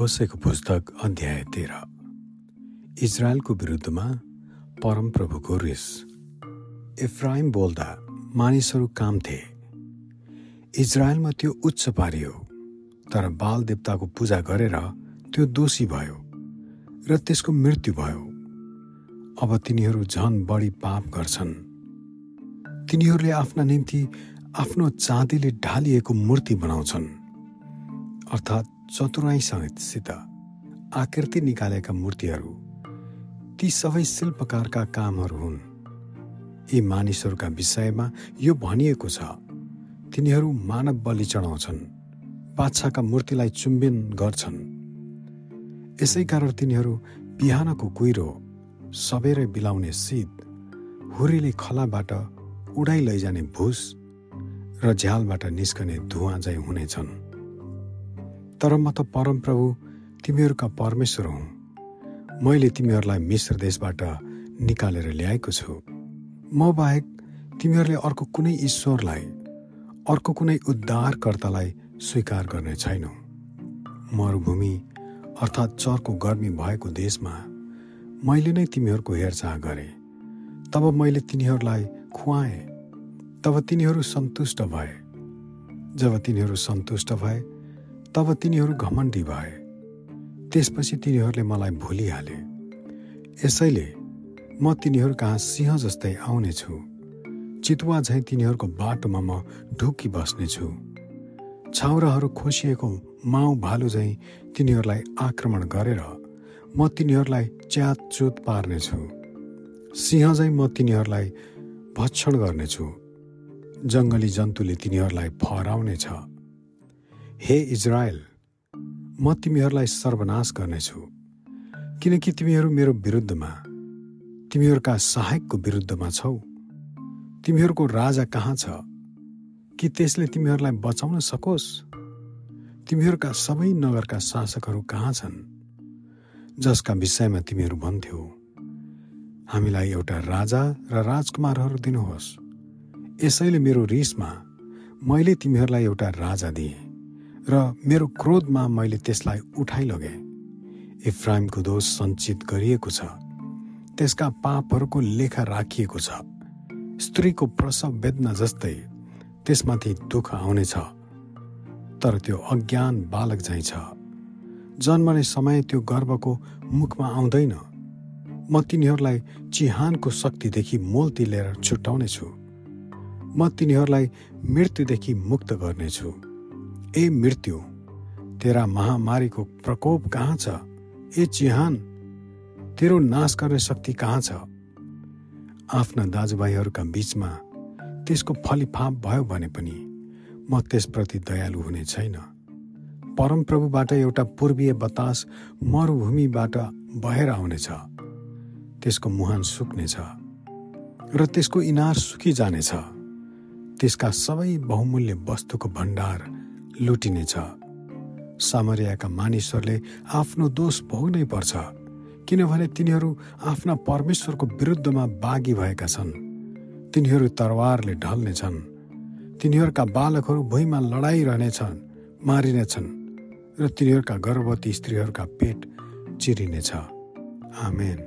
होसेको पुस्तक अध्याय तेह्र। इजरायलको विरुद्धमा परमप्रभुको रिस। इफ्राइम बोल्दा मानिसहरू काम थिए। इजरायलमा त्यो उच्च पारियो तर बाल देवताको पूजा गरेर त्यो दोषी भयो र त्यसको मृत्यु भयो। अब तिनीहरू झन बढी पाप गर्छन्। तिनीहरूले आफ्ना निम्ति आफ्नो चाँदीले ढालिएको मूर्ति बनाउँछन्। अर्थात् चतुराईसित आकृति निकालेका मूर्तिहरू ती सबै शिल्पकारका कामहरू हुन्। यी मानिसहरूका विषयमा यो भनिएको छ तिनीहरू मानव बलि चढाउँछन् बाछाका मूर्तिलाई चुम्बन गर्छन्। यसै कारण तिनीहरू बिहानको कुहिरो सबेरै बिलाउने शीत हुरीले खलाबाट उडाइ लैजाने भुस र झ्यालबाट निस्कने धुवा झै हुनेछन्। तर म त परमप्रभु तिमीहरूका परमेश्वर हुँ। मैले तिमीहरूलाई मिश्र देशबाट निकालेर ल्याएको छु। म बाहेक तिमीहरूले अर्को कुनै ईश्वरलाई अर्को कुनै उद्धारकर्तालाई स्वीकार गर्ने छैनौ। मरुभूमि अर्थात् चर्को गर्मी भएको देशमा मैले नै तिमीहरूको हेरचाह गरेँ। तब मैले तिनीहरूलाई खुवाएँ। तब तिनीहरू सन्तुष्ट भए। जब तिनीहरू सन्तुष्ट भए तब तिनीहरू घमण्डी भए। त्यसपछि तिनीहरूले मलाई भुलिहाले। यसैले म तिनीहरू कहाँ सिंह जस्तै आउनेछु। चितुवा झैँ तिनीहरूको बाटोमा म ढुकी बस्नेछु। छाउराहरू खोसिएको माउ भालु झैँ तिनीहरूलाई आक्रमण गरेर म तिनीहरूलाई च्यातचुत पार्नेछु। सिंह झैँ म तिनीहरूलाई भक्षण गर्नेछु। जङ्गली जन्तुले तिनीहरूलाई फहराउनेछ। हे इजरायल म तिमीहरूलाई सर्वनाश गर्नेछु किनकि तिमीहरू मेरो विरुद्धमा तिमीहरूका सहायकको विरुद्धमा छौ। तिमीहरूको राजा कहाँ छ? कि त्यसले तिमीहरूलाई बचाउन सकोस्? तिमीहरूका सबै नगरका शासकहरू कहाँ छन्? जसका विषयमा तिमीहरू भन्थ्यौ हामीलाई एउटा राजा र राजकुमारहरू दिनुहोस्। यसैले मेरो रिसमा मैले तिमीहरूलाई एउटा राजा दिएँ। र मेरो क्रोधमा मैले त्यसलाई उठाइलगेँ। इफ्राइमको दोष सञ्चित गरिएको छ। त्यसका पापहरूको लेखा राखिएको छ। स्त्रीको प्रसव वेदना जस्तै त्यसमाथि दुःख आउनेछ। तर त्यो अज्ञान बालक झैँ छ। जन्मने समय त्यो गर्वको मुखमा आउँदैन। म तिनीहरूलाई चिहानको शक्तिदेखि मोल तिलेर छुट्याउनेछु। म तिनीहरूलाई मृत्युदेखि मुक्त गर्नेछु। ए मृत्यु तेरा महामारीको प्रकोप कहाँ छ? ए चिहान तेरो नाश गर्ने शक्ति कहाँ छ? आफ्ना दाजुभाइहरूका बिचमा त्यसको फलिफाप भयो भने पनि म त्यसप्रति दयालु हुने छैन। परमप्रभुबाट एउटा पूर्वीय बतास मरुभूमिबाट बहेर आउनेछ। त्यसको मुहान सुक्नेछ र त्यसको इनार सुकिजानेछ त्यसका सबै बहुमूल्य वस्तुको भण्डार लुटिनेछ सामरियाका मानिसहरूले आफ्नो दोष भोग्नै पर्छ किनभने तिनीहरू आफ्ना परमेश्वरको विरुद्धमा बागी भएका छन्। तिनीहरू तरवारले ढल्नेछन् तिनीहरूका बालकहरू भुइँमा लडाइरहनेछन् मारिनेछन् र तिनीहरूका गर्भवती स्त्रीहरूका पेट चिरिनेछ आमेन।